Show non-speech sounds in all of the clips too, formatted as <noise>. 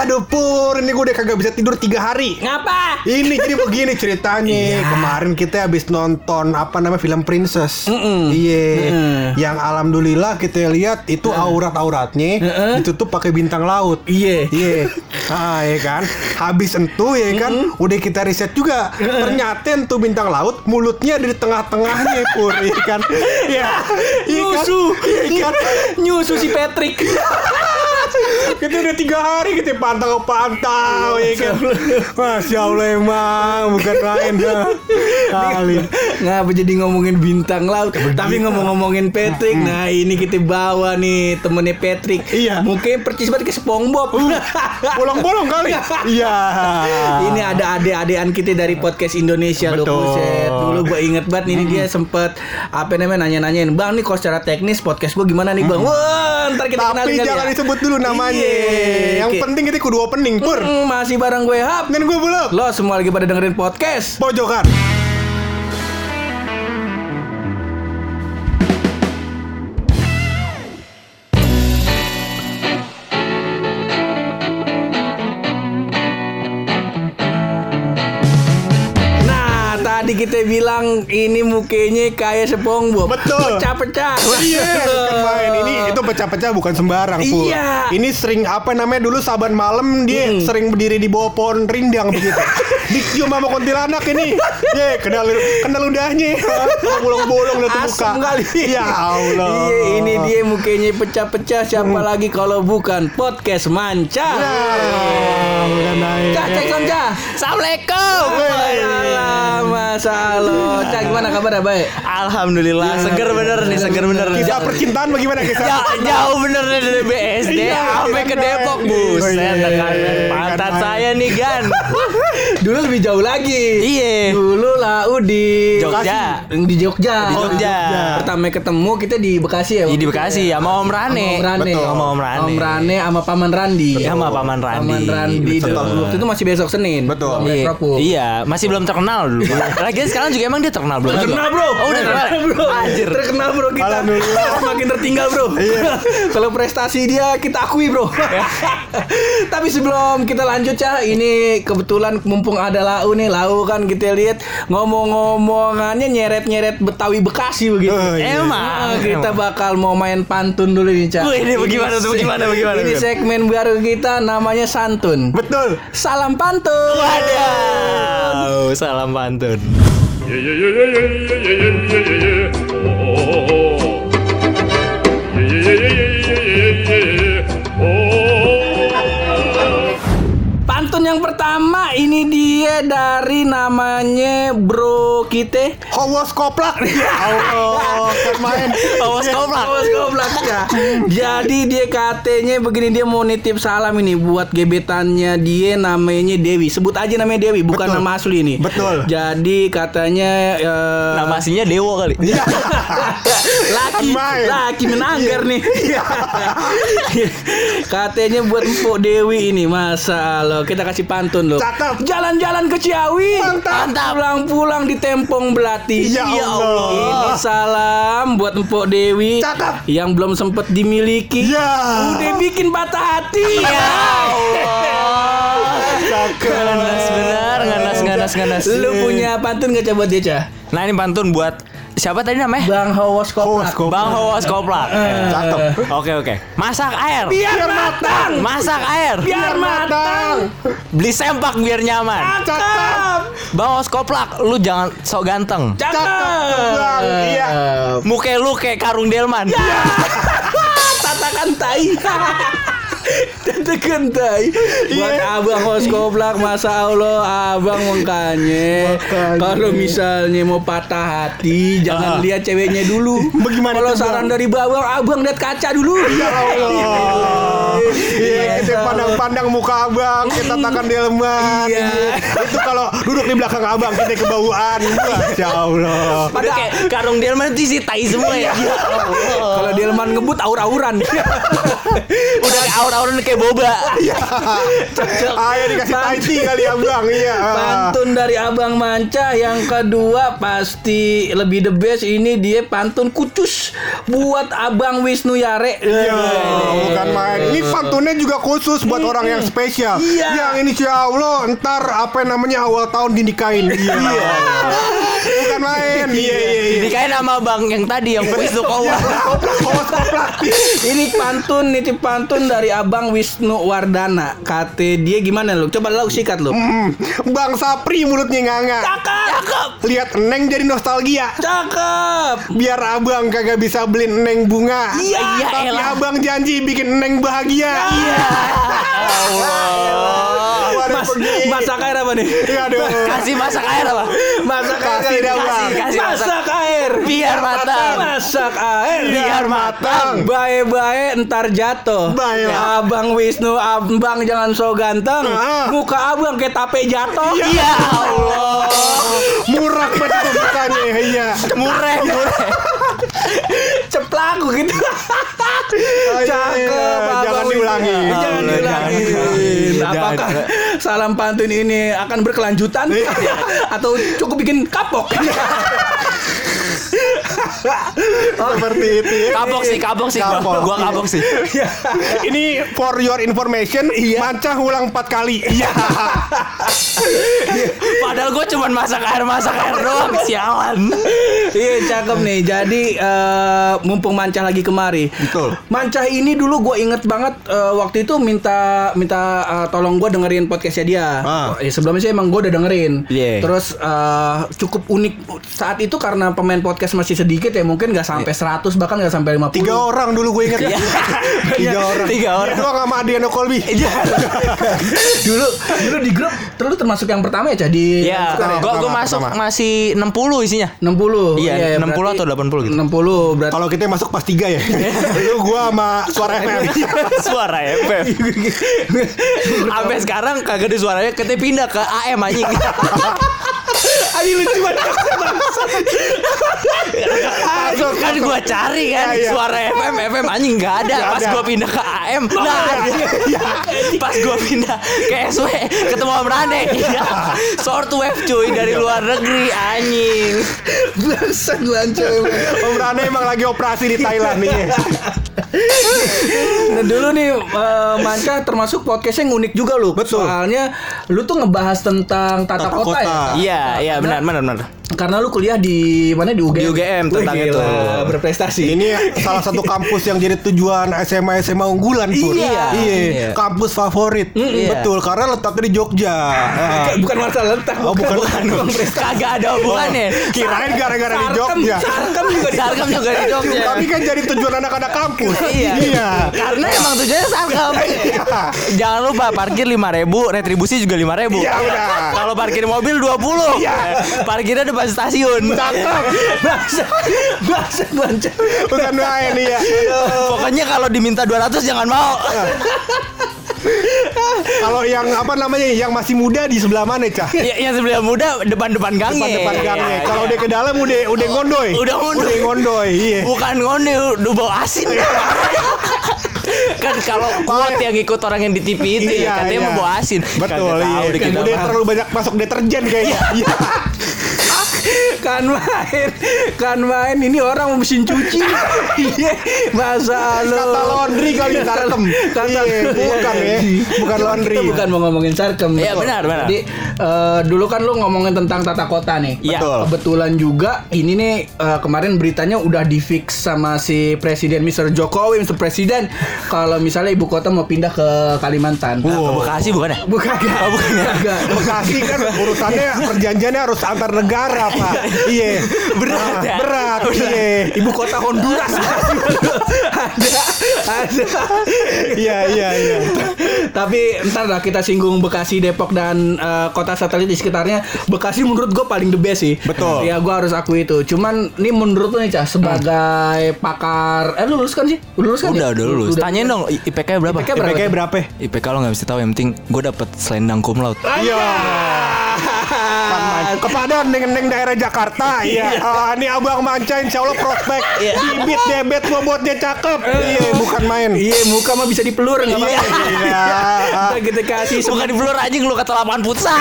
Aduh Pur, ini gue udah kagak bisa tidur tiga hari. Ngapa? Ini jadi begini ceritanya. Kemarin kita habis nonton apa namanya film Princess. Iya. Yang alhamdulillah kita lihat itu aurat-auratnya Ditutup pakai bintang laut. Iya. Iya. Ah ya kan? Habis entu ya kan? Udah kita riset juga. Ternyata entu bintang laut Mulutnya ada di tengah-tengahnya Pur Iya kan? Iya <laughs> Iya kan? Nyusu. Iya kan? Nyusu si Patrick. <laughs> kita udah tiga hari kita pantau pantau ya kan masya allah emang bukan main dah kali Ngapa jadi ngomongin bintang laut? Tapi ngomong-ngomongin Patrick, nah ini kita bawa nih temennya Patrick. Iya. Mungkin percis banget ke SpongeBob. bolong-bolong kali iya Ini ada adik-adikan kita dari podcast Indonesia loh Betul. Buset. Dulu gue inget banget ini dia sempet apa namanya nanya-nanyain Bang nih kalau secara teknis podcast gue gimana nih bang Wah ntar kita tapi kenalin kali jangan ya. disebut dulu namanya. Iya. yang Oke. penting kita kudu opening pur. Hmm, Masih bareng gue Hap. Dan gue belum Lo semua lagi pada dengerin podcast. Pojokan kita bilang ini mukanya kayak SpongeBob. Betul. Pecah-pecah. Iya, <laughs> kan main ini itu pecah-pecah bukan sembarang pur. Iya. Ini sering apa namanya dulu saban malam dia sering berdiri di bawah pohon rindang begitu. <laughs> Dicium sama kuntilanak ini. Ye, kenal kenal ludahnya. Bolong-bolong muka. Asem kali. Ya Allah. Iya, ini dia mukanya pecah-pecah. Siapa lagi kalau bukan podcast manca. Ya, bukan naik. Cak, cek. Assalamualaikum. Waalaikumsalam. Allah. Cak, gimana kabar baik? Alhamdulillah seger bener nih seger bener Kisah percintaan bagaimana kisah? Ja- jauh bener nih dari BSD Iya, sampai ke iya, Depok iya. buset Oh, iya, iya, iya, pantat saya nih Gan <laughs> Dulu lebih jauh lagi. Iya. Dulu lau di Jogja. Di Jogja. Di Jogja. Pertama ketemu kita di Bekasi ya. Iya, di Bekasi ya? sama Om Rane Om Rane. Betul, sama Om Rane Om Rane sama Paman Randi. Iya, sama Paman Randi. Paman Randi. Waktu itu masih besok Senin. Betul. Iya, iya, masih belum terkenal dulu. Lagian sekarang juga emang dia terkenal belum? Terkenal bro. Oh, udah terkenal. bro. Anjir. Terkenal bro kita. Alhamdulillah. Semakin tertinggal bro. <laughs> Kalau prestasi dia kita akui bro. <laughs> Tapi sebelum kita lanjut ya, ini kebetulan mumpung ada Lau nih, Lau kan kita lihat ngomong-ngomongannya nyeret-nyeret Betawi Bekasi begitu. Oh, iya. Emang. Nah, kita bakal mau main pantun dulu nih, Cak. Wih, ini bagaimana tuh, bagaimana, bagaimana, Ini segmen baru kita namanya santun. Betul. Salam pantun. Waduh, salam pantun. Yeah, yeah, yeah, yeah, yeah, yeah, yeah, yeah, yeah, yeah. Oh, oh, oh. Pertama ini dia dari namanya Bro kita. Hawas <laughs> koplak. Ya Allah, kan main. Awas koplak. Awas goblok ya. Jadi dia katanya begini dia mau nitip salam ini buat gebetannya dia namanya Dewi. Sebut aja namanya Dewi, bukan Betul. nama asli ini. Betul. Jadi katanya eh, Nama aslinya Dewo kali. Iya. <laughs> laki Main. laki menanggar nih. <laughs> Katanya buat Mpok Dewi ini masa Allah kita kasih pantun loh. Cakep. Jalan-jalan ke Ciawi. Mantap. Pulang-pulang di Tempong Belati. Ya Allah. Ini salam buat Mpok Dewi. Cakep. Yang belum sempet dimiliki. Ya. Udah bikin patah hati. Ya Cakep. Nganas benar, nganas nganas nganas. Lu punya pantun gak coba dia Cah? Nah ini pantun buat siapa tadi namanya? Bang Hawas Hawas Koplak. Bang Hawas Koplak. Cakep. Oke oke. Masak air. Biar matang. Masak air. Biar matang. Beli sempak biar nyaman. Cakep. Bang Hawas Koplak, lu jangan sok ganteng. Cakep. Bang. Iya. Muka lu kayak karung delman. <laughs> Tatakan tai. <laughs> <laughs> Tatakan tai. Buat abang host goblok masa Allah abang Makanya. kalau misalnya mau patah hati jangan Ah. lihat ceweknya dulu. Bagaimana Kalau saran Bang? dari bawang abang lihat kaca dulu. Ya Allah. <laughs> Iya, kita pandang-pandang muka abang, kita takan delman. Iya. Itu kalau duduk di belakang abang kita kebauan. Masya Allah. Udah kayak karung delman itu isi tai semua ya. Kalau Delman ngebut aur-auran. <laughs> Aur-auran kayak boba. Ayo dikasih taiti kali abang iya. Pantun dari Abang Manca yang kedua pasti lebih the best ini dia pantun kucus buat Abang Wisnu Yare. Iya, bukan main. Ini pantunnya juga khusus buat orang yang spesial. Iya. Yang ini insya Allah ntar apa namanya awal tahun dinikahin. Iya. bukan main. Iya iya iya. Dinikahin sama bang yang tadi yang Wisnu Kowa. <laughs> Ini pantun, ini pantun dari Abang Wisnu Wardana. Kata dia gimana lu? Coba lu sikat lu. Hmm, Bang Sapri mulutnya nganga. Cakep. Lihat Neng jadi nostalgia. Cakep. Biar abang kagak bisa beli Neng bunga. Iya. Iya, Tapi elah. abang janji bikin Neng bahagia. Iya. <laughs> Mas, masak air apa nih? Aduh. Kasih masak air apa? Masak air. Kasih. Kasih, kasih masak. Masak air. Biar matang. Masak air. Biar matang. Bae-bae ntar jatuh. Bae lah. Abang Wisnu, abang jangan so ganteng. Ah. Muka abang kayak tape jatuh. Ya Allah. Murah banget mukanya. Iya. Mureh, mureh. Ceplak gitu. Cakep. iya. Jangan diulangi. Jangan Jangan, diulangi. Apakah salam pantun ini akan berkelanjutan atau cukup bikin kapok? <laughs> Seperti itu ya. Kapok sih, kapok sih. Gua, Kapok. gua kapok sih. Ini for your information, Manca ulang 4 kali. Iya. Padahal gua cuma masak air, masak air doang. Sialan. Iya cakep nih. Jadi eh, mumpung Mancah lagi kemari. Betul. Mancah ini dulu gue inget banget eh, waktu itu minta minta eh, tolong gue dengerin podcastnya dia. Ah. Ya, sebelumnya sih emang gue udah dengerin. Iya. Terus eh, cukup unik saat itu karena pemain podcast masih sedikit ya mungkin nggak sampai 100 bahkan nggak sampai 50. Tiga orang dulu gue inget. <laughs> Tiga orang. Tiga orang. Itu sama Adriano Colby. <laughs> dulu dulu di grup terus termasuk yang pertama ya jadi Ya, gua pertama, masuk pertama. masih 60 isinya. 60. Iya, 60 berarti atau 80 gitu. 60 berarti Kalau kita masuk pas tiga ya. <laughs> Lu gua sama suara FM. Suara FM. Sampai sekarang kagak ada suaranya, kita pindah ke AM anjing. Ayo lucu banget. Kan gua cari kan Iya, iya. suara FM FM anjing nggak ada Nggak pas ada. gua pindah ke AM nah pas gua pindah ke SW ketemu Om Rane iya short wave cuy dari luar negeri anjing Bangsat lu anjir. Om Rane emang lagi operasi di Thailand nih. Nah dulu nih eh, Manca termasuk podcastnya yang unik juga lu Betul. Soalnya lu tuh ngebahas tentang tata, Tata kota, kota. ya iya iya benar benar benar Karena lu kuliah di mana di UGM Di UGM tentang Wih, itu. Berprestasi Ini salah satu kampus yang jadi tujuan SMA SMA unggulan Pur. Iya. Iya. Iya. Kampus favorit. Betul, karena letaknya di Jogja. Ah. Bukan masalah letak Oh, bukan. bukan prestasi kagak ada hubungannya Kirain gara-gara di Jogja. Sarkem juga di Sarkem juga di Jogja Tapi kan jadi tujuan anak-anak kampus. <laughs> Iya. Iya. Karena emang tujuannya Sarkem. <laughs> Jangan lupa parkir 5000, retribusi juga 5000. Iya, udah. Kalau parkir mobil 20. Iya. Parkirnya depan stasiun. Cakep. <laughs> Bahasa Bahasa Manca Bukan main iya. Pokoknya kalau diminta 200 jangan mau. <laughs> Kalau yang apa namanya yang masih muda di sebelah mana, Cah? <laughs> Ya, yang sebelah muda depan-depan gangnya. Depan-depan gangnya. Iya, Kalau iya. udah ke dalam udah udah ngondoy. Udah ngondoy. Udah. Iya. bukan ngonde udah bau asin. <laughs> kan kalau kuat yang ikut orang yang di TV itu ya Iya, katanya iya. mau bau asin. Betul, Kagak iya. tahu Kan kita udah terlalu banyak masuk deterjen kayaknya. Iya. <laughs> kan main kan main ini orang mesin cuci <laughs> iya masa lu Kata laundry kali sarkem. kata Iya, bukan ya. Bukan laundry. kita bukan mau ngomongin sarkem Iya, Betul. benar, benar. jadi eh, dulu kan lu ngomongin tentang tata kota nih Iya. Betul. kebetulan juga ini nih eh, kemarin beritanya udah di fix sama si presiden Mr. Jokowi Mr. Presiden kalau misalnya ibu kota mau pindah ke Kalimantan Ke Bekasi bukan ya? bukan Oh, bukan ya? Bekasi kan urusannya perjanjiannya harus antar negara, Pak. Iya. Berat ya? Berat. Iya. ibu kota Honduras <laughs> ada ada Iya, iya, iya. Tapi ntar lah kita singgung Bekasi, Depok dan eh, kota satelit di sekitarnya. Bekasi menurut gue paling the best sih. Betul. Ya gue harus akui itu. Cuman ini menurut lu nih Cah sebagai pakar, eh lu lulus kan sih? Lulus kan? Udah ya? udah lulus. Tanyain dong IPK berapa? IPK berapa? IPK berapa? IPK lo nggak mesti tahu yang penting gue dapet selendang cum laude. Iya. Kepada neng-neng daerah Jakarta, <laughs> iya. Ah, ini abang manca, insya Allah prospek. Bibit debet gua buat dia cakep. Iya, bukan main. Iya muka mah bisa dipelur nggak apa-apa. Iya. <laughs> Kita kita kasih Bukan di pelur anjing lu kata lapangan futsal. <laughs>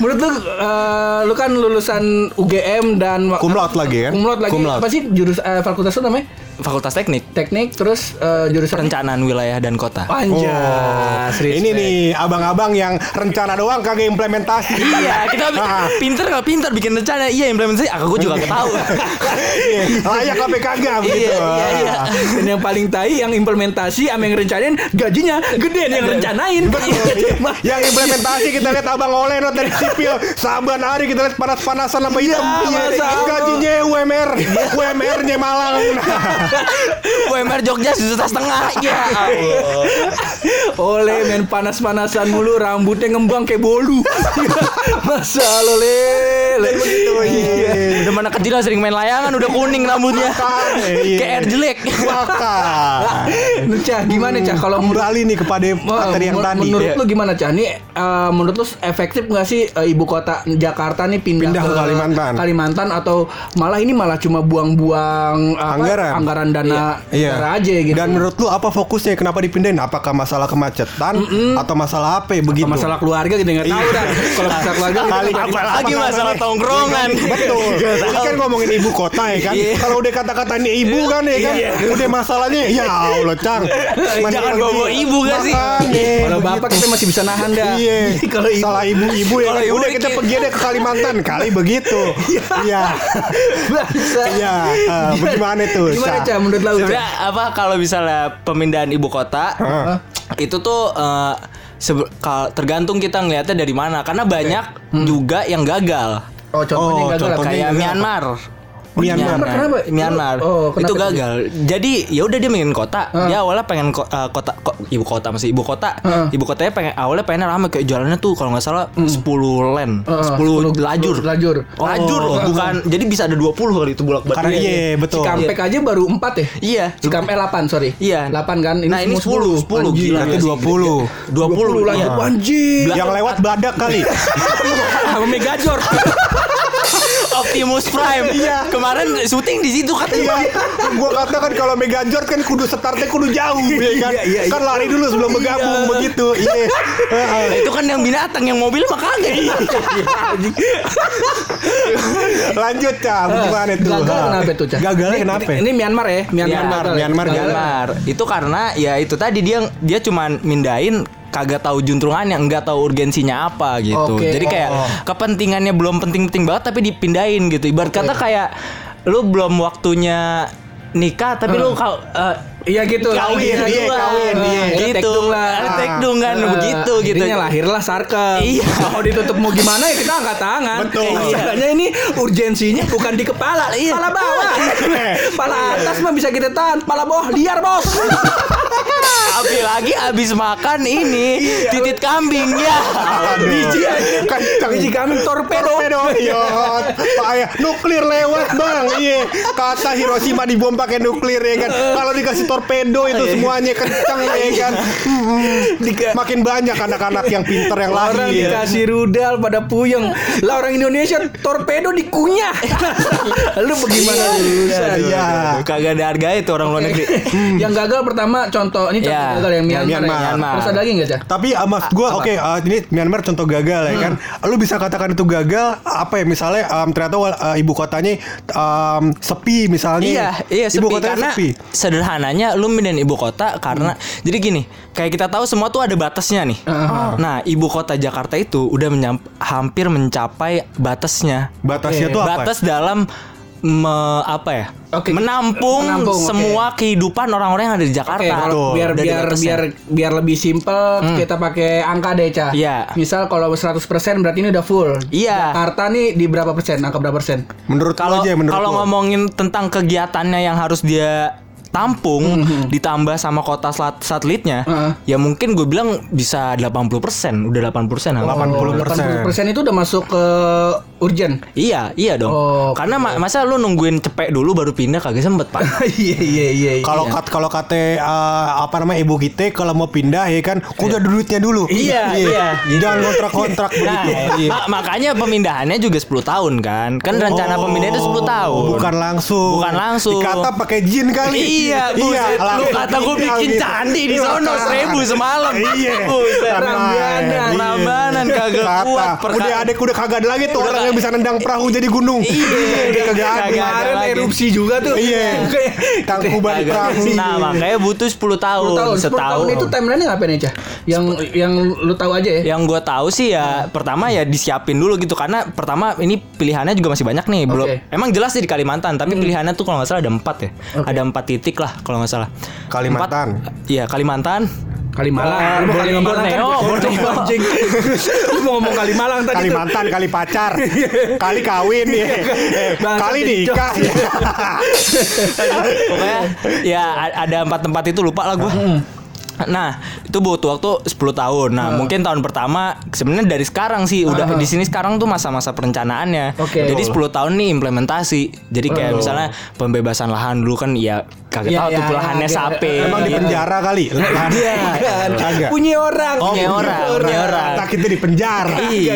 Menurut lu, eh, lu kan lulusan UGM dan laude lagi kan? Laude lagi. Apa sih jurus eh, fakultas itu namanya? Fakultas Teknik, Teknik terus eh, jurusan Perencanaan Wilayah dan Kota. Anjas, Oh, ini nih abang-abang yang rencana doang kagak implementasi. <laughs> Iya, kita pinter nggak pinter bikin rencana. Iya implementasi. Aku juga nggak tahu. <laughs> Iya, Layak apa kagak begitu. iya, iya. Dan yang paling tai yang implementasi sama yang rencanain gajinya gede yang rencanain. Iya. Yang implementasi kita lihat abang oleh not dari sipil saban hari kita lihat panas-panasan sama hitam. Iya, Iya. Gajinya UMR, UMR-nya Malang. <laughs> UMR Jogja sejuta setengah. Ya Allah. Oleh main panas-panasan mulu rambutnya ngembang kayak bolu. <laughs> Masa lo le. iya. Udah mana kecil sering main layangan udah kuning rambutnya. <laughs> Iya. Kayak air jelek. Maka Cah, gimana Cah kalau kembali nih kepada materi yang tadi. Menurut Iya. lu gimana Cah? Nih eh, menurut lu efektif nggak sih eh, ibu kota Jakarta nih pindah, ke Kalimantan. Kalimantan atau malah ini malah cuma buang-buang Anggaran. Anggaran dana Iya. negara aja gitu. Dan menurut lu apa fokusnya? Kenapa dipindahin? Apakah masalah kemacetan atau masalah apa? Begitu. masalah keluarga kita nggak tahu Iya. dah. Kalau masalah keluarga kita Kali- nggak tahu. Apalagi masalah tongkrongan. Betul. <laughs> Ini kan ngomongin ibu kota ya kan. Iya. Kalau udah kata-kata ini ibu kan ya kan. Udah masalahnya ya Allah Cang. <laughs> Jangan bawa ibu gak sih? Kalau bapak kita masih bisa nahan dah. Iya. <laughs> Kalau ibu Salah ibu-ibu ya. Kalau kan. ibu Udah kita pergi deh ke Kalimantan kali begitu. Iya. Iya. Ah, Bagaimana tuh? Gimana Cah menurut lu? Cah? Sebenarnya apa kalau misalnya pemindahan ibu kota itu tuh eh, kal- tergantung kita ngelihatnya dari mana karena banyak juga yang gagal Oh contohnya Oh, gagal. contohnya kayak gagal Myanmar. Myanmar. Kenapa? Myanmar. Oh, kenapa itu gagal. Jadi ya udah dia pengen kota. Ah. Dia awalnya pengen ko- eh, kota ko- ibu kota masih ibu kota. Ah. Ibu kotanya pengen awalnya pengen rame kayak jalannya tuh kalau nggak salah 10 lane, Ah, 10 10 lajur. lajur. Lajur loh, bukan. Jadi bisa ada 20 kali itu bolak-balik. Karena iya betul. Cikampek aja baru 4 ya? Iya. Cikampek 8 sorry. Iya. 8 kan? Ini Nah, ini semua 10, 10. Anjing. Gila. Berarti 20. 20, 20 lajur iya. anjing. Yang lewat badak kali. <laughs> Sama Megajor. Optimus Prime. Iya. Kemarin syuting di situ katanya. Iya, gua katakan kalau Megajord kan kudu startnya kudu jauh ya kan. Iya, iya, iya. Kan lari dulu sebelum bergabung begitu. Iya. <laughs> Itu kan yang binatang, yang mobil mah kagak. Lanjut Cah, gimana tuh? Gagal kenapa tuh, Cah? Gagalnya Ini- kenapa? Ini Myanmar ya? Myanmar Myanmar, gagal ya? Myanmar Gagal. gagal. Itu karena ya itu tadi dia dia cuman mindahin kagak tahu juntrungannya, enggak tahu urgensinya apa gitu. Oke. Jadi kayak Oh. kepentingannya belum penting-penting banget tapi dipindahin gitu. Ibarat kata kayak lu belum waktunya nikah tapi lu kalau eh, Iya gitu. Kawin, Iya, iya, duluan. kawin, iya. itu gitu. tekdung lah. Ada tekdung kan Ah. begitu gitu. Intinya lahirlah sarkem. Iya. Mau ditutup mau gimana ya kita angkat tangan. Betul. Masalahnya ini urgensinya bukan di kepala, Iya. kepala bawah. Kepala atas mah bisa kita tahan, kepala bawah liar bos. <laughs> Tapi lagi abis makan ini titit kambing ya. Biji kenceng. Biji kambing torpedo. Torpedo, iya. <laughs> Bahaya. Nuklir lewat bang, iya. Kata Hiroshima dibom pakai nuklir ya kan. Kalau dikasih torpedo itu semuanya kenceng ya kan. <laughs> Hmm. Makin banyak anak-anak yang pinter yang Orang lahir. dikasih rudal pada puyeng. Lah orang Indonesia torpedo dikunyah. <laughs> Lu bagaimana urusan? Iya. Kagak ada harganya tuh orang luar <laughs> negeri. yang gagal pertama contoh ini contoh Ya. gagal yang Myanmar. ya. Myanmar. Terus ada lagi nggak cah? Tapi uh, mas gue oke uh, ini Myanmar contoh gagal ya kan. Lu bisa katakan itu gagal apa ya misalnya um, ternyata ibu kotanya sepi misalnya. Iya, iya sepi ibu kotanya karena sepi. Sederhananya lu mindahin ibu kota karena jadi gini, kayak kita tahu semua tuh ada batasnya nih. Nah, ibu kota Jakarta itu udah menyam- hampir mencapai batasnya. Batasnya Oke. tuh apa? Batas dalam me- apa ya? Oke. Menampung, Menampung, semua kehidupan orang-orang yang ada di Jakarta. Kalau Betul. biar biar biar biar lebih simpel kita pakai angka deh, Cah. Iya. Misal kalau 100% berarti ini udah full. Iya. Jakarta nih di berapa persen? Angka berapa persen? Menurut kalau aja menurut kalau ngomongin tentang kegiatannya yang harus dia tampung ditambah sama kota sat- satelitnya, Heeh. ya mungkin gue bilang bisa 80%, udah 80% hampir. 80%. 80% itu udah masuk ke urgent. Iya, iya dong. Oh, Karena ma- masa lu nungguin cepek dulu baru pindah kagak sempet, Pak. <laughs> Iya iya iya. Kalau kat kalau kata eh, apa namanya ibu kita kalau mau pindah ya kan kudu ada duitnya dulu. Iya, iya, gitu. Jangan kontrak-kontrak Nah, begitu. Iya. ma- makanya pemindahannya juga 10 tahun kan. Kan rencana pemindahan itu 10 tahun. Oh, Bukan langsung. Bukan langsung. Dikata pakai jin kali. Iya, buset. lu kata gue bikin gitu. candi di Iya, sono kan. seribu semalam. Iya. Rambanan, Iya. Rambanan kagak kuat. Udah adek udah kagak ada lagi tuh Udah orang yang bisa nendang perahu jadi gunung. Iya, udah kagak ada. kemarin erupsi juga tuh. Iya. Tangkuban perahu. Nah, makanya butuh 10 tahun, 10 tahun, 10 setahun. tahun itu timeline ngapain aja? Yang yang lu tahu aja ya. Yang gue tahu sih ya pertama ya disiapin dulu gitu karena pertama ini pilihannya juga masih banyak nih belum emang jelas sih di Kalimantan tapi pilihannya tuh kalau nggak salah ada empat ya ada empat titik lah kalau nggak salah Kalimantan. Iya Kalimantan Kalimalang. Oh, Kalimalang kan Borneo, Borneo, anjing. Lu mau ngomong Kalimalang tadi. Kalimantan kali pacar, <laughs> kali kawin ya, Eh, kali nikah. ya. pokoknya ya ada empat tempat itu lupa lah gue Nah, itu butuh waktu 10 tahun. Nah, mungkin tahun pertama sebenarnya dari sekarang sih udah di sini sekarang tuh masa-masa perencanaannya. Oke. Jadi 10 tahun nih implementasi. Jadi kayak misalnya pembebasan lahan dulu kan ya kagak Iya, tahu tuh iya, lahannya iya. sape. Emang di gitu. penjara kali. Iya. Kagak. Punya orang. Oh, punya orang, punya orang. Tak kita di penjara. Iya.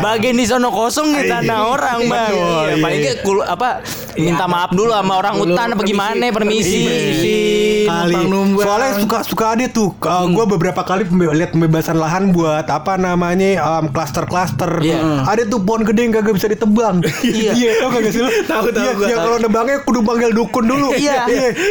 Bagian di sono kosong nih tanah Iya. orang, Bang. Iya, iya. paling apa minta maaf dulu sama orang hutan apa gimana permisi. Permisi. Kali. numpang numpang. Soalnya suka suka ada tuh. gue beberapa kali pembe- lihat pembebasan lahan buat apa namanya um, cluster-cluster. Iya. Ada tuh pohon gede yang kagak bisa ditebang. <laughs> Iya. Iya, kagak sih lu? <laughs> Tahu, tahu Iya. Yang kalau nebangnya kudu panggil dukun dulu. <laughs> Iya.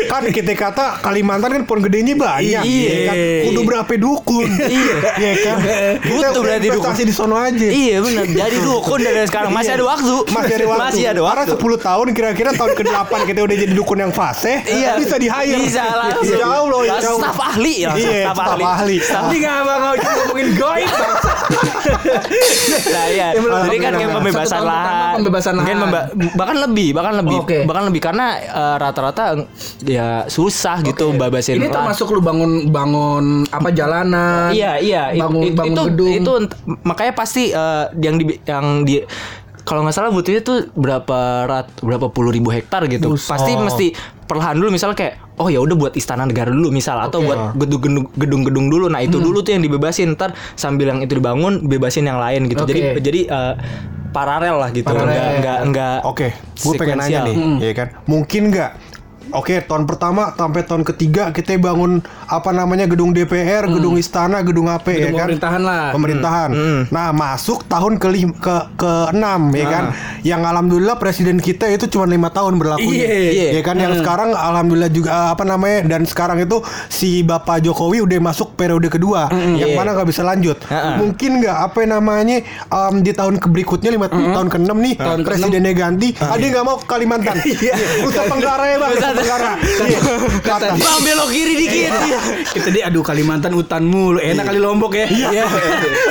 Kan kita kata Kalimantan kan pohon gedenya banyak. Iya. kan? Kudu berapa dukun. Iya. Iya kan. Kita Butuh berarti dukun. investasi di sono aja. Iya benar. Jadi dukun dari sekarang masih ada waktu. Masih ada waktu. Masih ada Karena waktu. 10 tahun kira-kira tahun ke-8 kita udah jadi dukun yang fase. Iya. Bisa di hire. Bisa langsung. Insya Allah, insya Allah. Staf ahli ya. Iya, staf ahli. Tapi nggak bakal ngomongin goib. <laughs> Nah, iya. Ya. Jadi kan kayak pembebasan lahan. pembebasan lahan. memba- bahkan lebih, bahkan lebih. Bahkan lebih karena eh, rata-rata ya susah gitu bebasin Ini termasuk lu bangun bangun apa jalanan? Iya iya Bangun it- bangun itu gedung. itu makanya pasti eh, yang di yang di kalau nggak salah butuhnya tuh berapa rat berapa puluh ribu hektar gitu Buset. pasti mesti perlahan dulu misalnya kayak oh ya udah buat istana negara dulu misal atau buat gedung-gedung gedung-gedung dulu nah Hmm. itu dulu tuh yang dibebasin ntar sambil yang itu dibangun bebasin yang lain gitu jadi Oke. jadi eh, paralel lah gitu Paralel. nggak nggak nggak Oke, gue pengen nanya nih, ya kan? Mungkin nggak? Oke, tahun pertama sampai tahun ketiga kita bangun apa namanya gedung DPR, gedung istana, gedung AP ya kan? pemerintahan lah. Pemerintahan. Nah, masuk tahun ke ke ke enam ya kan? Yang alhamdulillah presiden kita itu cuma lima tahun berlaku. Iya. Ya kan? Yang sekarang alhamdulillah juga eh, apa namanya? Dan sekarang itu si Bapak Jokowi udah masuk periode kedua, yang Iya. mana nggak bisa lanjut. Heeh. Mungkin nggak apa namanya em, di tahun berikutnya lima tahun ke enam nih Tahun presidennya ganti, ada yang nggak mau ke Kalimantan. <laughs> Iya. Nusa Tenggara ya bang, Tenggara. Iya. Kata. Bang belok kiri dikit Iya. Kita dia aduh Kalimantan hutan mulu. Enak kali Lombok ya. Iya.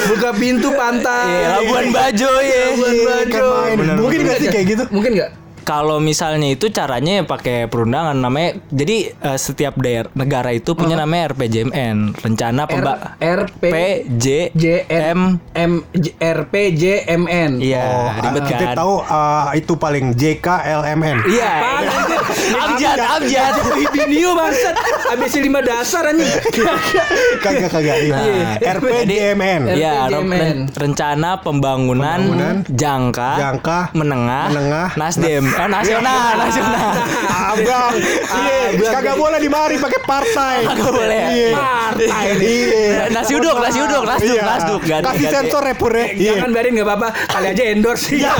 Buka pintu pantai. Iya, Labuan Bajo ya Labuan Iya, Bajo. kan main. Mungkin nggak sih kayak gitu? Mungkin nggak? Kalau misalnya itu caranya ya pakai perundangan namanya jadi eh, setiap daerah negara itu punya namanya RPJMN rencana pemba R- RP PJ J M M J- R P J M N. Iya Oh, ribet kita kan tahu uh, itu paling JKLMN. Iya Abjad Abjad Video bangsat. ABC 5 dasar anjing. kagak kagak. Iya. RPJMN. Iya RPJMN. ren- rencana pembangunan, Pembangunan, jangka, jangka, menengah, menengah, Nasdem, eh, nasional, nasional. Abang, iya, kagak boleh dimari pakai partai. Kagak boleh ya? Iya. Partai. Iya. Nasi uduk, nasi uduk, nasduk, Iya. nasduk, ganti, Kasih sensor ya Pur ya. Iya. Jangan biarin nggak apa-apa. Kali aja endorse. Iya.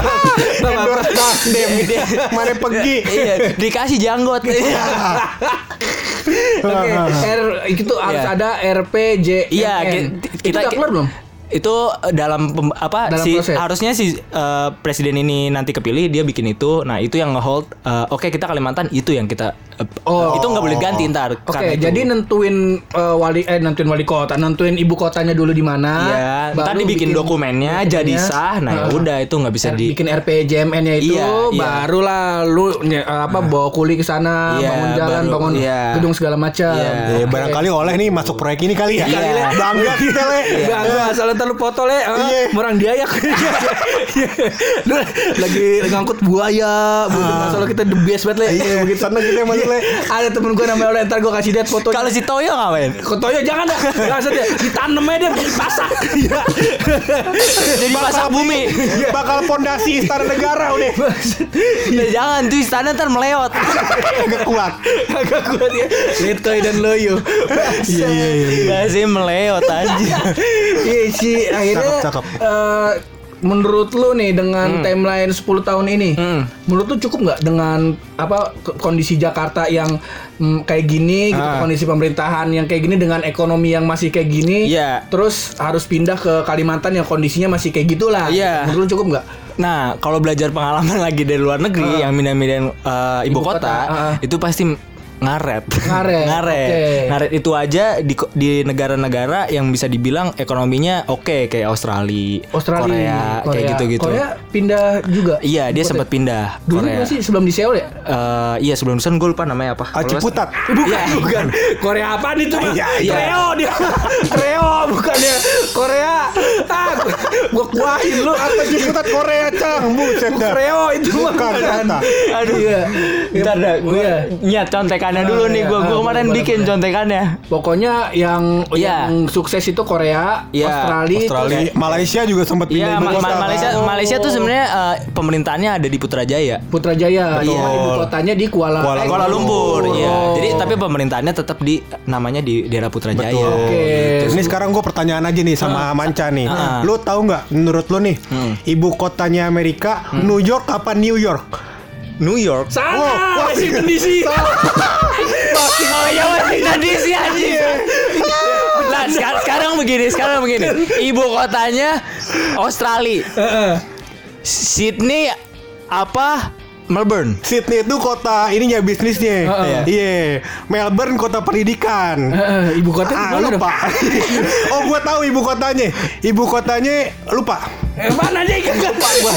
Endorse Nasdem. Mana pergi. Iya, dikasih janggot. <laughs> Oke, R itu harus Iya. ada RPJ. Iya, itu kita udah keluar belum? Itu dalam pem- apa Dalam si proses. harusnya si eh, presiden ini nanti kepilih dia bikin itu nah itu yang ngehold eh, oke kita Kalimantan itu yang kita Oh. itu nggak boleh ganti ntar. Oke, itu. jadi nentuin eh, wali eh nentuin wali kota, nentuin ibu kotanya dulu di mana. Iya, ntar baru dibikin bikin dokumennya, jadi sah. Nah, ya Heeh. udah itu nggak bisa R- di bikin RPJMN-nya itu Iya, iya. barulah lu nye- apa bawa kuli ke sana, Iya, bangun jalan, baru- bangun iya. gedung segala macam. Iya. Ya, barangkali oleh nih masuk proyek ini kali ya. Iya. Bangga kita le. Enggak, ntar lu foto le, ah, Iya. murang diayak. lu <laughs> lagi ngangkut buaya, buaya asal kita the best banget le. Iya, Begitu. sana kita yang masuk, Le. Ada temen gue namanya oleh ntar gue kasih lihat foto. Kalau si Toyo ngapain? Kotoyo jangan dah, langsung dia ditanam aja dia dipasak. Iya. Jadi pasak bumi. Bakal fondasi istana negara udah. Ya jangan tuh istana ntar meleot. Agak kuat. Agak kuat ya. Letoy dan loyo. Iya iya iya. Gak sih meleot aja. Iya sih akhirnya Cakep, cakep. eh, menurut lu nih dengan timeline 10 tahun ini, Hmm. menurut lu cukup nggak dengan apa kondisi Jakarta yang mm, kayak gini, gitu, Ah. kondisi pemerintahan yang kayak gini dengan ekonomi yang masih kayak gini, Iya. terus harus pindah ke Kalimantan yang kondisinya masih kayak gitulah. Iya. Menurut lu cukup nggak? Nah, kalau belajar pengalaman <laughs> lagi dari luar negeri yang mindahin uh, ibu, Ibu kota, kota, ah. itu pasti ngaret. Ngaret, <laughs> ngaret. oke. Ngaret itu aja di di negara-negara yang bisa dibilang ekonominya oke kayak Australia, Australia, Korea, kayak gitu-gitu. Korea pindah juga. Iya, dia sempat pindah Dulu Korea. sih sebelum di Seoul ya? Eh, iya sebelum Sun gue lupa namanya apa. Ciputat. Bukan, bukan. Korea apa nih tuh? Iya, iya. Dia. <laughs> Kreo bukan dia. Korea. Ah, gua, gua kuahin lu apa sih? Ciputat Korea cang. Buset dah. Kreo itu mah Bukan, ternyata. Aduh iya. Ntar dah, gue Iya. nyat contekannya Ah, dulu nih. iya. Gue Ah, gue kemarin bikin contekannya. Pokoknya yang Iya. yang sukses itu Korea, Iya, Australia, Australia, Malaysia juga sempat Iya, pindah ibu kota. Malaysia Oh. Malaysia tuh sebenarnya eh, pemerintahannya ada di Putrajaya. Putrajaya. Cuma ibu kotanya di Kuala, Kuala eh, Kuala Lumpur, iya. Oh. Jadi tapi pemerintahannya tetap di namanya di daerah Putrajaya. Betul. Oke. Ini sekarang gue pertanyaan aja nih sama Manca nih. Ah. Lu tahu nggak menurut lu nih ibu kotanya Amerika New York apa New York? New York. Salah, Oh, Washington DC. Oh ya Washington DC anjing. Nah, sekarang, sekarang begini, sekarang begini. Ibu kotanya Australia. Sydney apa? Melbourne. Sydney itu kota ininya bisnisnya. Heeh. Iya. Melbourne kota pendidikan. Eh, ibu kota Ah, lupa. <laughs> oh, gua tahu ibu kotanya. Ibu kotanya lupa. Eh, mana aja <laughs> lupa gua.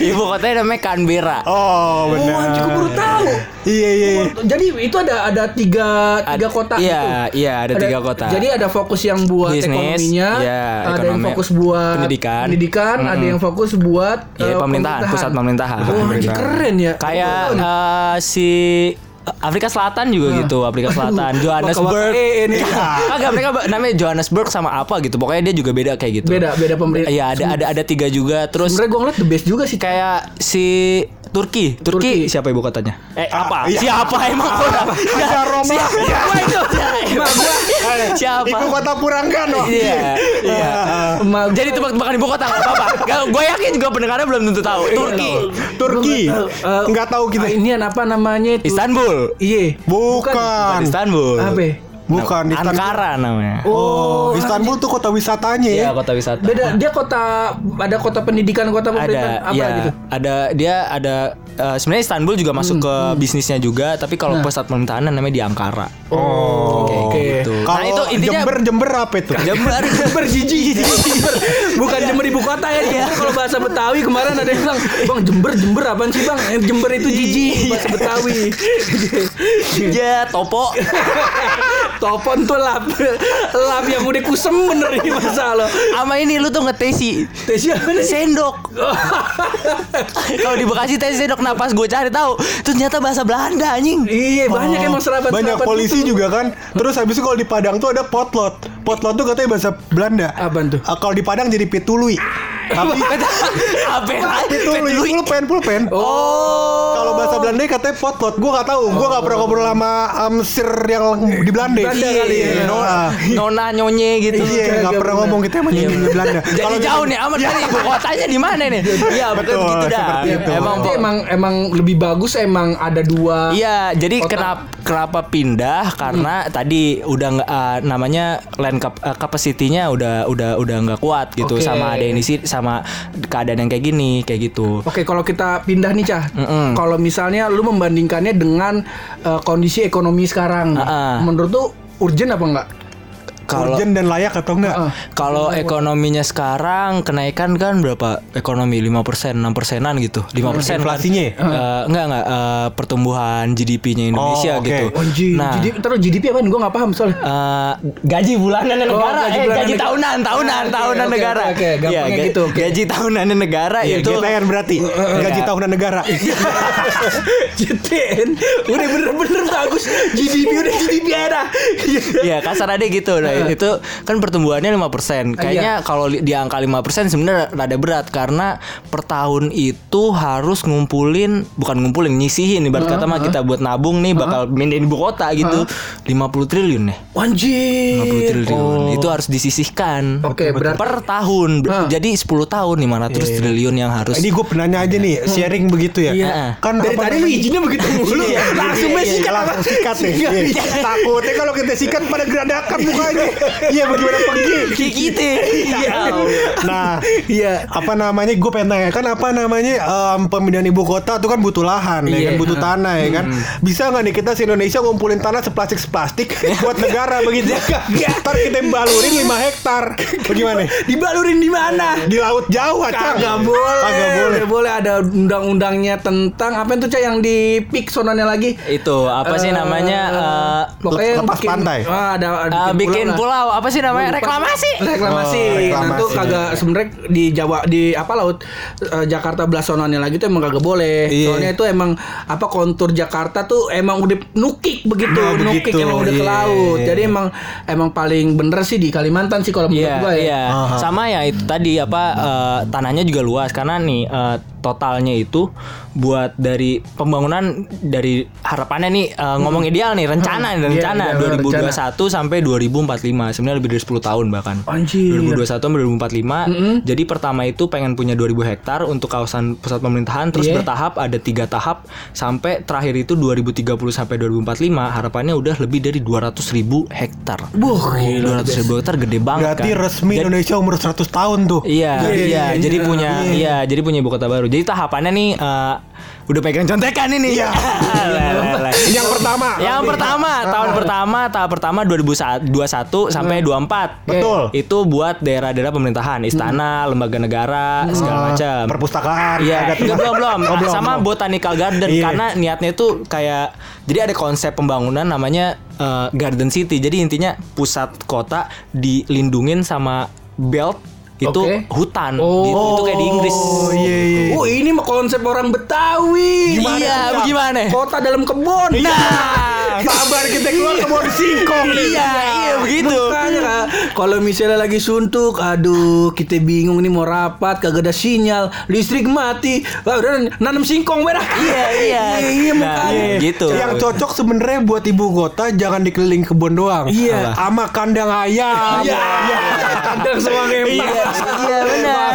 Ibu kotanya namanya Canberra. Oh, Oh, benar. anjing gua baru tahu. Iya, iya. Jadi itu ada ada tiga tiga Ad- kota iya, gitu. iya, ada tiga kota. Jadi ada fokus yang buat Bisnis, ekonominya, iya, ada yang ekonomi, fokus buat pendidikan. pendidikan, ada yang fokus buat Iya, eh, pemerintahan, pusat pemerintahan. Anjing Pemerintahan. Keren ya. Kayak eh, si Afrika Selatan juga gitu, Afrika <laughs> Selatan, Johannesburg. Eh, ini. <laughs> Kagak mereka namanya Johannesburg sama apa gitu. Pokoknya dia juga beda kayak gitu. beda beda pemerintah. Iya, ada ada ada tiga juga. Terus Sebenarnya gue ngeliat the best juga sih. kayak si Turki. Turki, Turki. siapa ibu kotanya? Eh, apa? iya. Siapa emang kota? Ada Roma. Siapa itu? Emang gua. Siapa? Ibu kota Puranggano. Iya, iya. Emak gua- Jadi tebak-tebakan ibu kota nggak apa-apa. Gue yakin juga pendengarnya belum tentu tahu. Turki, Turki. Eh, Nggak tahu kita. ah, Ini apa namanya? itu? Istanbul, Iya. Bukan. Istanbul. Apa? Bukan Istanbul. Ankara namanya. Oh, Istanbul tuh kota wisatanya ya. Iya, kota wisata. Beda. Dia kota ada kota pendidikan, kota pemerintahan ada apa ya gitu. ada dia ada eh, sebenarnya Istanbul juga masuk ke bisnisnya juga tapi kalau pusat pemerintahan namanya di Ankara Oh, Kayak oke. gitu. Kalau nah itu intinya Jember Jember apa itu? Jember Jember jijik Jember. Bukan Jember ibu kota ya Jember Kalau bahasa Betawi kemarin ada yang bilang Bang Jember Jember apaan sih bang Eh, Jember itu jijik Bahasa Betawi ya topo <laughs> Topon tuh lap Lap yang udah kusem bener ini masa lo sama ini lu tuh ngetesi Tes siapa nih? sendok <laughs> kalau di Bekasi tes sendok nah pas gue cari tahu itu ternyata bahasa Belanda anjing Iya banyak emang serabat Banyak polisi juga kan. Terus habis itu kalau di Padang tuh ada potlot. Potlot tuh katanya bahasa Belanda. Apaan tuh? Ah, kalau di Padang jadi pitului. Tapi apa? Pitului pulpen pulpen. Oh. Kalau bahasa Belanda katanya potlot. Gua nggak tahu. Gua nggak pernah ngobrol sama um, sir yang di Belanda. Belanda kali ya. Iya, Nona. nona nyonye gitu. Iya, nggak pernah ngomong kita sama nyanyi Belanda. jadi Kalau jauh nih amat dari ibu kotanya di mana nih? Iya betul begitu dah. seperti itu. emang emang emang lebih bagus emang ada dua Iya, jadi kenapa kenapa pindah? Karena tadi udah nggak eh, namanya land cap- eh, capacity-nya udah udah udah nggak kuat gitu sama ada yang di sini sama keadaan yang kayak gini kayak gitu. Oke, kalau kita pindah nih, Cah. Mm-mm. Kalau misalnya lu membandingkannya dengan eh, kondisi ekonomi sekarang, Ah-ah. menurut lu urgent apa enggak? Kalau Urgent dan layak atau enggak? Heeh. kalau ekonominya sekarang kenaikan kan berapa ekonomi 5% 6 persenan gitu 5 persen Inflasinya? enggak enggak eh, pertumbuhan GDP-nya Indonesia Oh, oke. gitu. Oh, G- Nah, GDP, terus GDP apa? Gue nggak paham soalnya. Eh, gaji bulanan negara, Oh, gaji eh, bulanan gaji negara. tahunan, tahunan, Ah, oke, tahunan oke, negara. oke, gampangnya Iya, ga- gitu, oke. Gaji tahunan negara Iya, itu GTN berarti gaji Iya. tahunan negara. <laughs> JTN udah bener-bener bagus GDP udah GDP ada Iya kasar aja gitu nah, itu kan pertumbuhannya 5% Kayaknya kalau li- di angka 5% sebenarnya rada berat Karena per tahun itu harus ngumpulin Bukan ngumpulin, nyisihin. Ibarat kata mah kita buat nabung nih bakal mindahin ibu kota gitu. 50 triliun ya? 50 Anjir triliun. Itu harus disisihkan. Oke, berarti- Per tahun. Ah. Jadi 10 tahun 500 triliun yang harus Ini gue penanya aja nih, sharing begitu ya. Iya. Kan dari tadi lu izinnya begitu mulu. Iya, langsung iya, iya, langsung sikat nih. Iya. Takutnya kalau kita sikat pada geradakan mukanya. Iya bagaimana pergi? <laughs> Kayak gitu Iya. Nah, Iya. apa namanya? Gue pengen tanya kan apa namanya em, pemindahan ibu kota itu kan butuh lahan, ya Iya. kan butuh tanah ya kan. Bisa nggak nih kita se Indonesia ngumpulin tanah seplastik seplastik <laughs> buat negara begitu? Ntar kita balurin 5 hektar. Bagaimana? dibalurin di mana Di laut Jawa, Cang. Kagak boleh. Kagak boleh. Boleh ada undang-undangnya tentang apa itu cah yang di pick sonanya lagi. Itu apa sih Eh, namanya eh, pokoknya yang lepas bikin- pantai. Ah, ada, ada eh, bikin lah. pulau apa sih namanya Lupa. reklamasi Reklamasi. Oh, Nah, reklamasi. itu kagak sebenarnya di Jawa di apa laut eh, Jakarta belah sonanya lagi tuh emang kagak boleh. Iya. Soalnya itu emang apa kontur Jakarta tuh emang udah nukik begitu, Nah, nukik begitu, emang udah ke iya. laut. Jadi emang emang paling bener sih di Kalimantan sih kalau menurut Iya, gua ya. iya. Sama ya itu tadi apa eh, tanahnya juga luas karena nih eh, totalnya itu buat dari pembangunan dari harapannya nih eh, ngomong ideal nih rencana nih Iya, rencana ideal, 2021 sampai 2045 sebenarnya lebih dari 10 tahun bahkan. Anjir. 2021 sampai 2045. Jadi pertama itu pengen punya 2000 hektar untuk kawasan pusat pemerintahan terus Iya. bertahap ada tiga tahap sampai terakhir itu 2030 sampai 2045 harapannya udah lebih dari 200 ribu hektar. Buh, gila. 200 ribu hektar gede banget Berarti kan. resmi Jadi- Indonesia umur 100 tahun tuh. Iya, Iya, iya, iya, jadi iya. punya iya, jadi punya ibu kota baru. Jadi tahapannya nih eh, udah pegang contekan ini. Iya. <laughs> Yang pertama. Yang pertama, tahun pertama, tahap pertama 2021 sampai 24. Betul. Itu buat daerah-daerah pemerintahan, istana, lembaga negara, segala macam. Perpustakaan. Iya, belum belum. Oh, belum, sama belum. botanical garden Iya. karena niatnya itu kayak jadi ada konsep pembangunan namanya eh, garden city. Jadi intinya pusat kota dilindungin sama belt itu Oke. hutan. Oh. Gitu. Itu kayak di Inggris. Oh iya iya. Oh ini konsep orang Betawi. Iya, tuh, gimana? Kota dalam kebun. Nah, Sabar kita keluar ke bawah singkong. iya, iya begitu. Makanya Kak, kalau misalnya lagi suntuk, aduh kita bingung nih mau rapat, kagak ada sinyal, listrik mati, Wah, udah nanam singkong merah. Iya, iya. <laughs> iya, Nah, makanya. gitu. Yang cocok sebenarnya buat ibu kota jangan dikeliling kebun doang. Iya. Sama kandang ayam. Iya. Kadang semua ngepak. Iya, iya benar.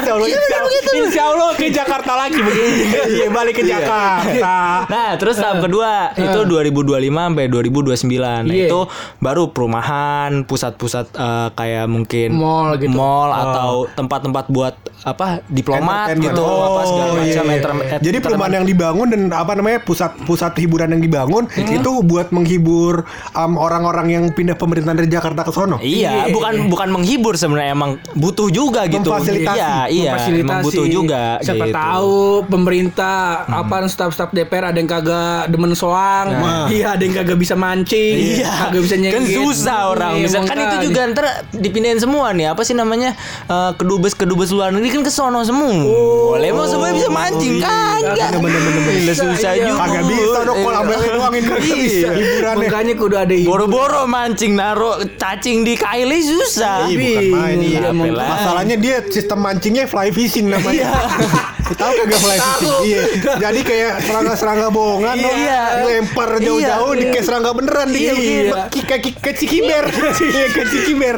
Insya, Allah ke Jakarta lagi begitu. Iya, balik ke Jakarta. Nah, terus tahap kedua itu 2025 sampai 2029. Nah, Iya. itu baru perumahan, pusat-pusat eh, kayak mungkin Mall gitu. mall atau tempat-tempat buat apa diplomat Entertainment. gitu, apa segala Oh, macam. iya. enter- Jadi perumahan yang dibangun dan apa namanya pusat-pusat hiburan yang dibangun itu buat menghibur um, orang-orang yang pindah pemerintahan dari Jakarta ke sono. Iya, bukan bukan menghibur sebenarnya emang butuh juga gitu. Memfasilitasi. Iya, iya, emang butuh juga. Siapa gitu. tahu pemerintah apa staf-staf DPR ada yang kagak demen soang, iya ada yang kagak bisa mancing, Iya, kagak bisa kan nyengit. susah orang. Iya, Misalkan itu juga ntar dipindahin semua nih. Apa sih namanya Eh, kedubes kedubes luar negeri kan ke sono semua. Boleh mau semuanya bisa mancing kagak. Gila, susah Iya, juga. Kagak bisa dong kalau ambil doang ini kagak Iya. bisa hiburannya. Makanya kudu ada. Boro-boro mancing naruh cacing di kaili susah. Iya, bukan main iya. Iya. Masalahnya dia sistem mancingnya fly fishing namanya. <laughs> Tahu kagak fly fishing? Iya. Jadi kayak serangga-serangga bohongan dong. Iya. Lempar jauh-jauh Iya. di kayak serangga beneran di Iya, iya. Kayak kayak cikiber. Iya, kayak cikiber.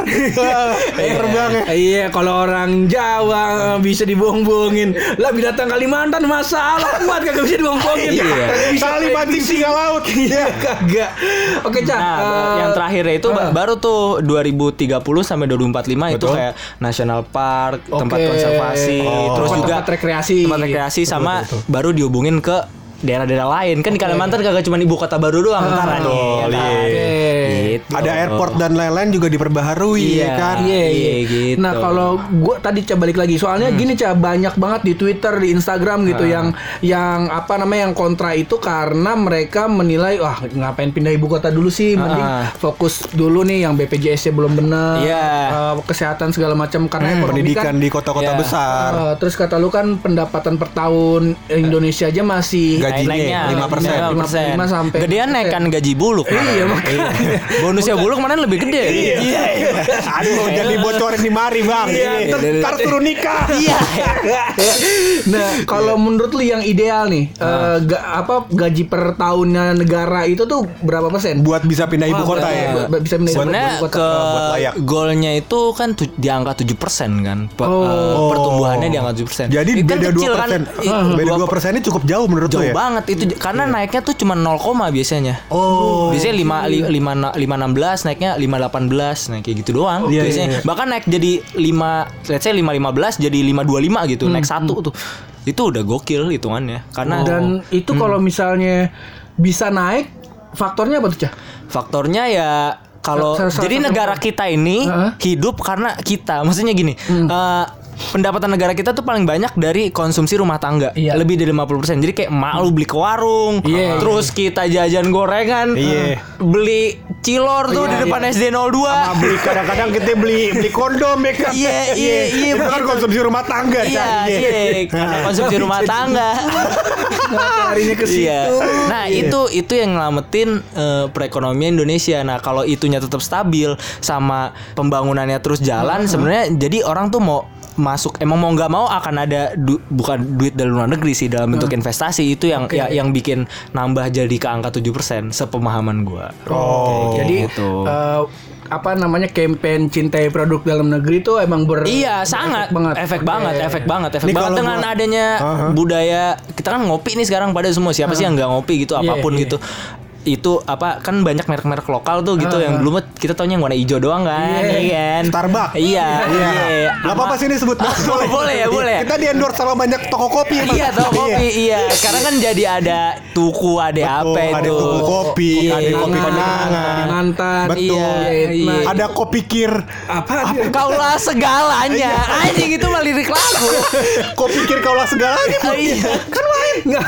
<laughs> Terbangnya. Iya, kalau orang Jawa bisa dibohong-bohongin. Lah binatang Kalimantan masalah kuat kagak bisa dibohong-bohongin. Iya. Kali mancing singa laut. Iya, kagak. Oke, Cak. Nah, eh, yang terakhir itu eh. baru tuh 2030 sampai 2045 itu kayak national park, tempat konservasi transportasi, terus juga Tempat-tempat rekreasi. tempat rekreasi sama baru dihubungin ke daerah-daerah lain kan di Kalimantan kagak cuma ibu kota baru doang ntar nih, ya kan? Oke. Gitu. Ada airport dan lain-lain juga diperbaharui Iya. ya kan. Iya, iya. Iya, gitu. Nah kalau gua tadi coba balik lagi, soalnya Hmm. gini cah banyak banget di Twitter, di Instagram gitu Ah. yang yang apa namanya yang kontra itu karena mereka menilai wah ngapain pindah ibu kota dulu sih, mending Ah. fokus dulu nih yang BPJS-nya belum benar, Iya. eh, kesehatan segala macam karena ekonomi Pendidikan kan, di kota-kota Iya. besar. eh, terus kata lu kan pendapatan per tahun Indonesia aja masih Gajinya 5%. 5% sampai Gedean naik kan gaji buluk Iya, makanya. bonusnya buluk kemarin lebih gede Iya. Aduh, jadi bocorin di mari, Bang. Ntar- suruh nikah. Iya. nah, kalau menurut lu yang ideal nih, Ah. eh, ga- apa gaji per tahunnya negara itu tuh berapa persen? Buat bisa pindah ibu kota ya. bisa pindah ibu kota. ke buat layak. golnya itu kan di angka 7% kan. Pe- Oh. eh, pertumbuhannya di angka 7%. Jadi Itu kan beda kecil 2 kan. persen. Beda dua 2 persen ini cukup jauh menurut jauh lo ya? Banget itu karena naiknya tuh cuma 0, koma biasanya. Oh. Biasanya 5 5 5 16 naiknya 5 18 nah kayak gitu doang Iya, biasanya. iya, iya. Bahkan naik jadi 5 let's say 5 15 jadi 5 25 gitu, Hmm, naik satu tuh. Itu udah gokil hitungannya. Karena Dan itu Hmm. kalau misalnya bisa naik, faktornya apa tuh cah? faktornya ya kalau jadi negara kita ini Heeh. hidup karena kita maksudnya gini Hmm. eh, pendapatan negara kita tuh paling banyak dari konsumsi rumah tangga Iya. lebih dari 50% jadi kayak emak lu beli ke warung Iya. terus kita jajan gorengan Iya. beli cilor tuh Iya, di depan iya. SD02 Sama beli kadang-kadang kita beli beli kondom ya kan. Iya, iya, iya, Itu kan konsumsi rumah tangga. iya Cak. iya karena konsumsi rumah <laughs> tangga Larinya ke situ. Iya. Nah, itu itu yang ngelamatin eh, perekonomian Indonesia. Nah, kalau itunya tetap stabil sama pembangunannya terus jalan, sebenarnya jadi orang tuh mau masuk emang mau nggak mau akan ada du- bukan duit dari luar negeri sih dalam bentuk investasi itu yang ya, yang bikin nambah jadi ke angka 7% sepemahaman gua. Oh. Jadi gitu. eh, apa namanya campaign cintai produk dalam negeri itu emang ber Iya sangat banget. efek Oke. banget efek banget efek Ini banget dengan gua- adanya Aha. budaya kita kan ngopi nih sekarang pada semua siapa sih yang nggak ngopi gitu Iya, apa pun iya. gitu itu apa kan banyak merek-merek lokal tuh gitu yang dulu mah kita taunya yang warna hijau doang kan Iya. iya kan Starbucks. iya Iya. iya Gak apa-apa sih ini sebut. <laughs> boleh ya boleh Kita di endorse sama banyak toko kopi. Iya tau kopi iya Sekarang kan jadi ada tuku ada apa itu ada tuku kopi, Iya, ada kopi Kenangan, mantan. Betul. Iya, iya. Ada kopi kir. Apa? Kaulah segalanya Anjing itu mah lirik lagu <laughs> kopi kir kaulah segalanya. Iya kan nggak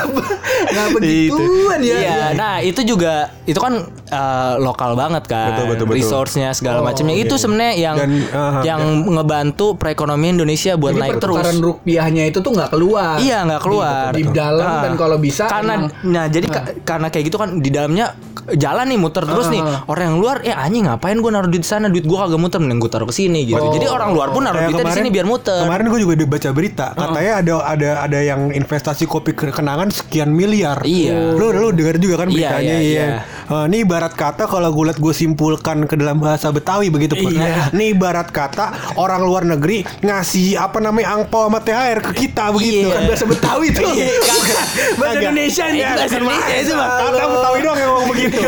nggak begituan ya. Iya, nah itu juga itu kan eh, lokal banget kan, Betul, betul, betul. resource-nya segala Oh, macamnya. Itu sebenarnya yang Dan, aha, yang ngebantu perekonomian Indonesia buat Jadi naik terus. pertukaran rupiahnya itu tuh nggak keluar. Iya nggak keluar Di, di dalam Ah. dan kalau bisa karena emang- nah jadi ka- karena kayak gitu kan di dalamnya jalan nih muter terus nih Ah. orang yang luar ya anjing ngapain gue naruh duit di sana duit gue kagak muter mending gue taruh ke sini gitu Oh. jadi orang luar pun naruh duitnya di sini biar muter Kemarin gue juga baca berita, katanya ada ada ada yang investasi kopi ke- kenangan sekian miliar. Iya. Lu lu dengar juga kan Iya, beritanya iya, iya. iya. Eh, ini ibarat kata kalau gue liat gue simpulkan ke dalam bahasa Betawi begitu Pur. Iya. Ini ibarat kata orang luar negeri ngasih apa namanya angpau sama THR ke kita begitu. Iya. Bukan bahasa Betawi tuh. Iya, kagak. bahasa. Indonesia ini. Iya, bahasa Indonesia itu mah. Kata Betawi doang yang ngomong begitu.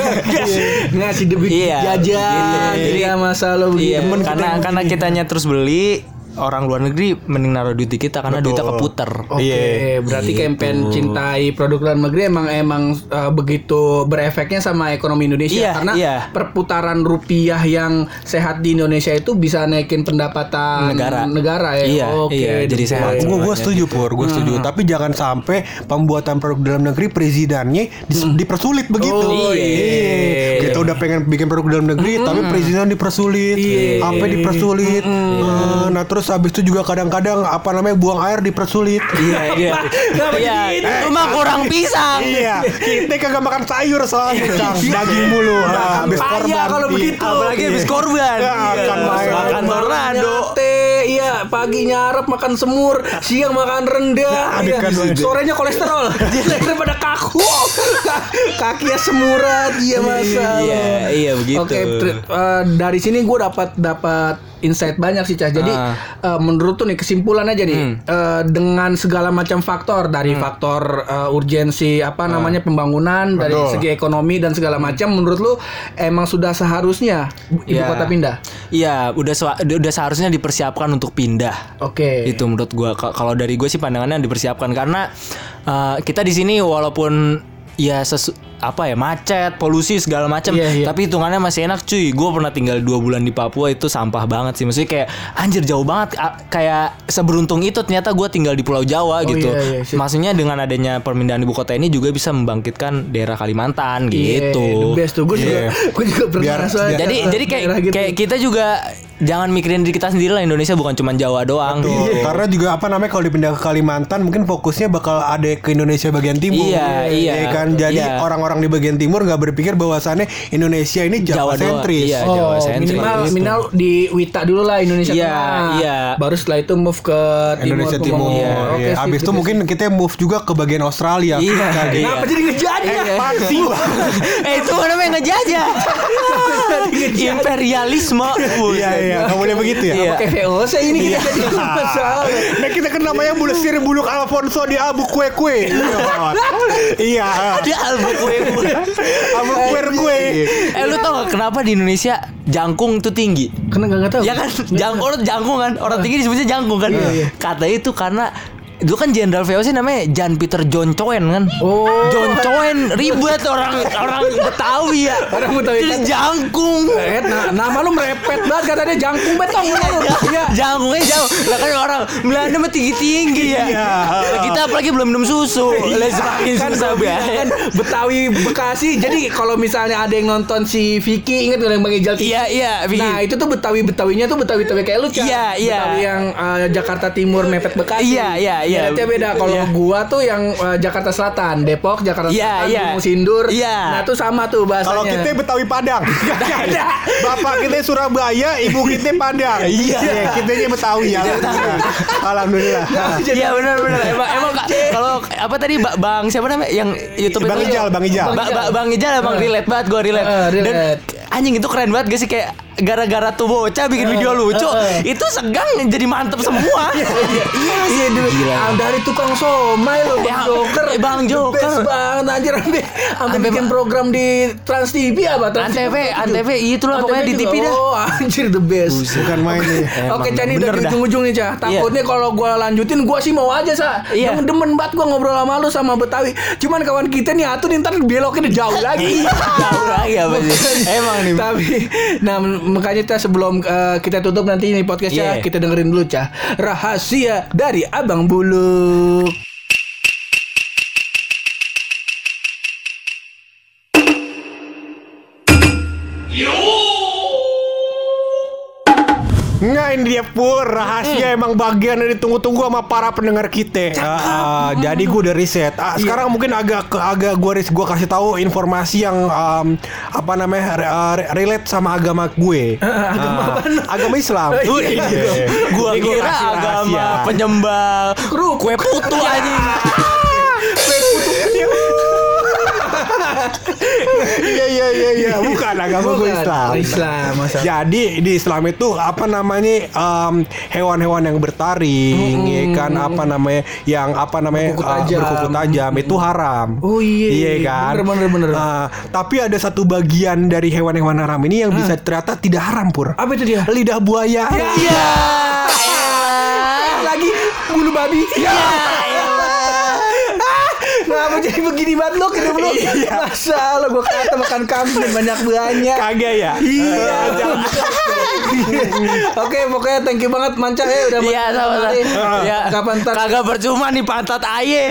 Ngasih debit Iya, jajan. Iya masalah begitu. Iya, karena kita- karena kitanya terus beli orang luar negeri mending naruh duit di kita karena Betul. duitnya keputer. Oke, Iya. berarti Gitu. campaign cintai produk dalam negeri emang emang uh, begitu berefeknya sama ekonomi Indonesia Iya, karena iya. perputaran rupiah yang sehat di Indonesia itu bisa naikin pendapatan Negara. negara ya. Iya, Oke, iya, jadi detail. sehat. Gue gue setuju pur, gue setuju. Hmm. Tapi jangan sampai pembuatan produk dalam negeri presidennya dis- dipersulit begitu. Oh, iya. Kita udah pengen bikin produk dalam negeri, tapi presiden dipersulit. Iya. Apa dipersulit? Eh, nah terus habis itu juga kadang-kadang apa namanya buang air dipersulit. Iya, iya. <laughs> Iya, itu mah kurang pisang. iya, kita kagak makan sayur soalnya, Cang. daging mulu. Ah, habis korban. kalau Iya. begitu. Apalagi habis korban. Akan main. Makan tornado. Iya pagi nyarap makan semur, siang makan iya. kan, aduh. sorenya kolesterol, <laughs> daripada kaku, <laughs> kakinya semurat, iya masa. Iya, iya begitu. Oke, tri- eh, dari sini gue dapat dapat insight banyak sih cah. Jadi Ah. eh, menurut tuh nih kesimpulan aja nih eh, dengan segala macam faktor dari faktor eh, urgensi apa namanya pembangunan dari Betul. segi ekonomi dan segala macam, menurut lu emang sudah seharusnya ibu Iya. kota pindah? Iya, udah sewa- udah seharusnya dipersiapkan untuk pindah. Oke. Itu menurut gua Ka- kalau dari gue sih pandangannya dipersiapkan karena uh, kita di sini walaupun ya sesu apa ya macet, polusi segala macam, Iya, iya. tapi hitungannya masih enak cuy. Gue pernah tinggal dua bulan di Papua itu sampah banget sih. Maksudnya kayak anjir jauh banget. A- kayak seberuntung itu ternyata gue tinggal di Pulau Jawa gitu. iya, iya, sih. Maksudnya dengan adanya permindahan ibu kota ini juga bisa membangkitkan daerah Kalimantan Iya, gitu. the best tuh. Gue juga, <laughs> gue juga pernah Biar- soalnya Jadi daerah jadi kayak gitu. kayak kita juga jangan mikirin diri kita sendiri lah Indonesia bukan cuma Jawa doang. Tuh, Karena juga apa namanya kalau dipindah ke Kalimantan mungkin fokusnya bakal ada ke Indonesia bagian timur. Iya, iya. Ya kan jadi Iya. Orang-orang di bagian timur nggak berpikir bahwasannya Indonesia ini Jawa Jawa, sentris. Iya, Oh, Jawa sentris. minimal Gitu. minimal di Wita dulu lah Indonesia Iya, Tengah. iya. Baru setelah itu move ke timur. Indonesia ke Timur. Iya. Oke, sip, Abis sip, itu sip. mungkin kita move juga ke bagian Australia. Iya, iya. Kenapa jadi ngejajah? Pasti <laughs> eh itu namanya ngejajah. Imperialisme. Iya iya, nggak boleh begitu ya. Iya. Oke VOC ini kita jadi masalah. Nah kita kan namanya bulesir buluk Alfonso di Abu Kue Kue. Iya. Dia albu kue kue. Abu Kue Kue. Eh lu tau gak kenapa di Indonesia jangkung tuh tinggi? Karena nggak nggak tahu. Ya kan jangkung orang jangkung kan orang tinggi disebutnya jangkung kan. Kata itu karena itu kan jenderal VOC namanya Jan Peter John Coen kan. Oh. John Coen ribet orang orang Betawi ya. Orang Betawi Terus kan- jangkung. Eh, nah, nama lu merepet banget katanya jangkung betong Iya, lu. Iya. Jangkungnya jauh. Lah kan orang Belanda mah tinggi-tinggi ya. Lah Kita apalagi belum minum susu. Lah semakin kan susah kan Betawi Bekasi jadi kalau misalnya ada yang nonton si Vicky inget gak yang Bang Ijal Iya, iya, Vicky. Nah itu tuh Betawi Betawinya tuh Betawi Betawi kayak lu Cak. Iya, iya. Betawi yang uh, Jakarta Timur mepet Bekasi Iya, iya, iya. Dialetnya beda Kalau Iya. gua tuh yang uh, Jakarta Selatan Depok Jakarta Iya, Selatan iya. Gunung Sindur Iya. Nah tuh sama tuh bahasanya Kalau kita Betawi Padang. <laughs> Bapak kita Surabaya, ibu kita Padang. <laughs> Iya. Kita Betawi ya. Alhamdulillah. Iya benar benar emang emang kalau apa tadi Ba- Bang siapa namanya yang YouTube Bang itu? Ijal, Bang Ijal. Ba- ba- Bang Ijal emang relate banget. Eh, relate. Dan anjing itu keren banget gak sih kayak gara-gara tuh bocah bikin video lucu itu segang jadi mantep semua. <laughs> Iya Iya dulu Ah, dari tukang somai lo Bang Ya, Joker eh, Bang Joker. best banget anjir Sampai bikin program di Trans TV apa Trans Antv, TV Antv itulah Antv pokoknya di. TV dah. Oh anjir the best Bukan main nih. Oke Cani udah di ujung-ujung nih Cah Takutnya kalau gue lanjutin gue sih mau aja sa Iya. Demen, banget gue ngobrol sama lu sama Betawi Cuman kawan kita nih Atu nih ntar beloknya jauh lagi Jauh lagi apa sih? Emang nih. Tapi Nah makanya kita sebelum eh, kita tutup nanti ini podcastnya Iya. Kita dengerin dulu Cah Rahasia dari Abang Buluk Nggak ini dia pur rahasia emang bagian yang ditunggu-tunggu sama para pendengar kita. Ah, ah, jadi gue udah riset. Ah, sekarang mungkin agak agak gue gue kasih tahu informasi yang um, apa namanya re- re- relate sama agama gue. agama Agama Islam. Iya. Iya. Gua Ini kira agama rahasia. penyembah kue putu anjing. <laughs> Iya iya iya iya bukan agama gue. Islam. Islam, masa. Jadi di Islam itu apa namanya um, hewan-hewan yang bertaring, ya kan apa namanya yang apa namanya Berkuku uh, tajam. berkuku tajam itu haram. Oh, iya. Iya kan. Bener, bener, bener. Uh, tapi ada satu bagian dari hewan-hewan haram ini yang bisa ternyata tidak haram pur. Apa itu dia? Lidah buaya. Iya. <laughs> Lagi bulu babi. Iya. Kenapa jadi begini banget lo hidup lo? Masa lo gue kata makan kambing banyak banyak. Kagak ya? Iya. Oke, pokoknya thank you banget Manca ya udah Iya sama mari. Ya. Kapan tak Kagak percuma nih pantat aye.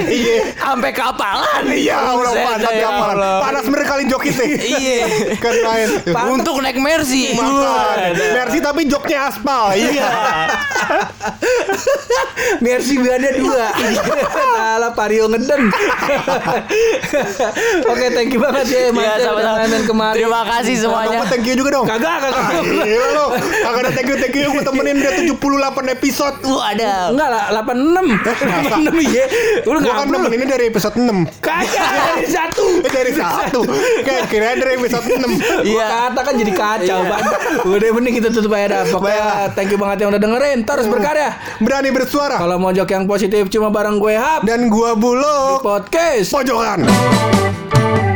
Sampai kapalan. Iya, orang Buset, panas ya kapalan. Panas bener kali jok itu. Iya. Kan lain. Untuk naik Mercy. Mercy tapi joknya aspal. Iya. Mercy bannya dua. <laughs> Salah Vario ngeden. <laughs> Oke, thank you banget ya Iya Manca udah sama-sama. main kemarin. Terima kasih semuanya. Kamu thank you juga dong. Kagak, kagak. Gila lo. Kagak ada thank you thank you. Gue temenin dia 78 episode. Wah ada. Enggak lah, 86 86 iya. Lu Gue kan nemeninnya dari episode 6 Kagak dari <laughs> satu. Eh, dari satu. Kayak kira dari episode 6 Iya. Kata kan jadi kacau Ban. Udah mending kita tutup aja dah. Pokoknya thank you banget yang udah dengerin. Terus berkarya. Berani bersuara. Kalau mau jok yang positif Cuma bareng gue Hap. Dan gua buluk Podcast is. Boy Duran!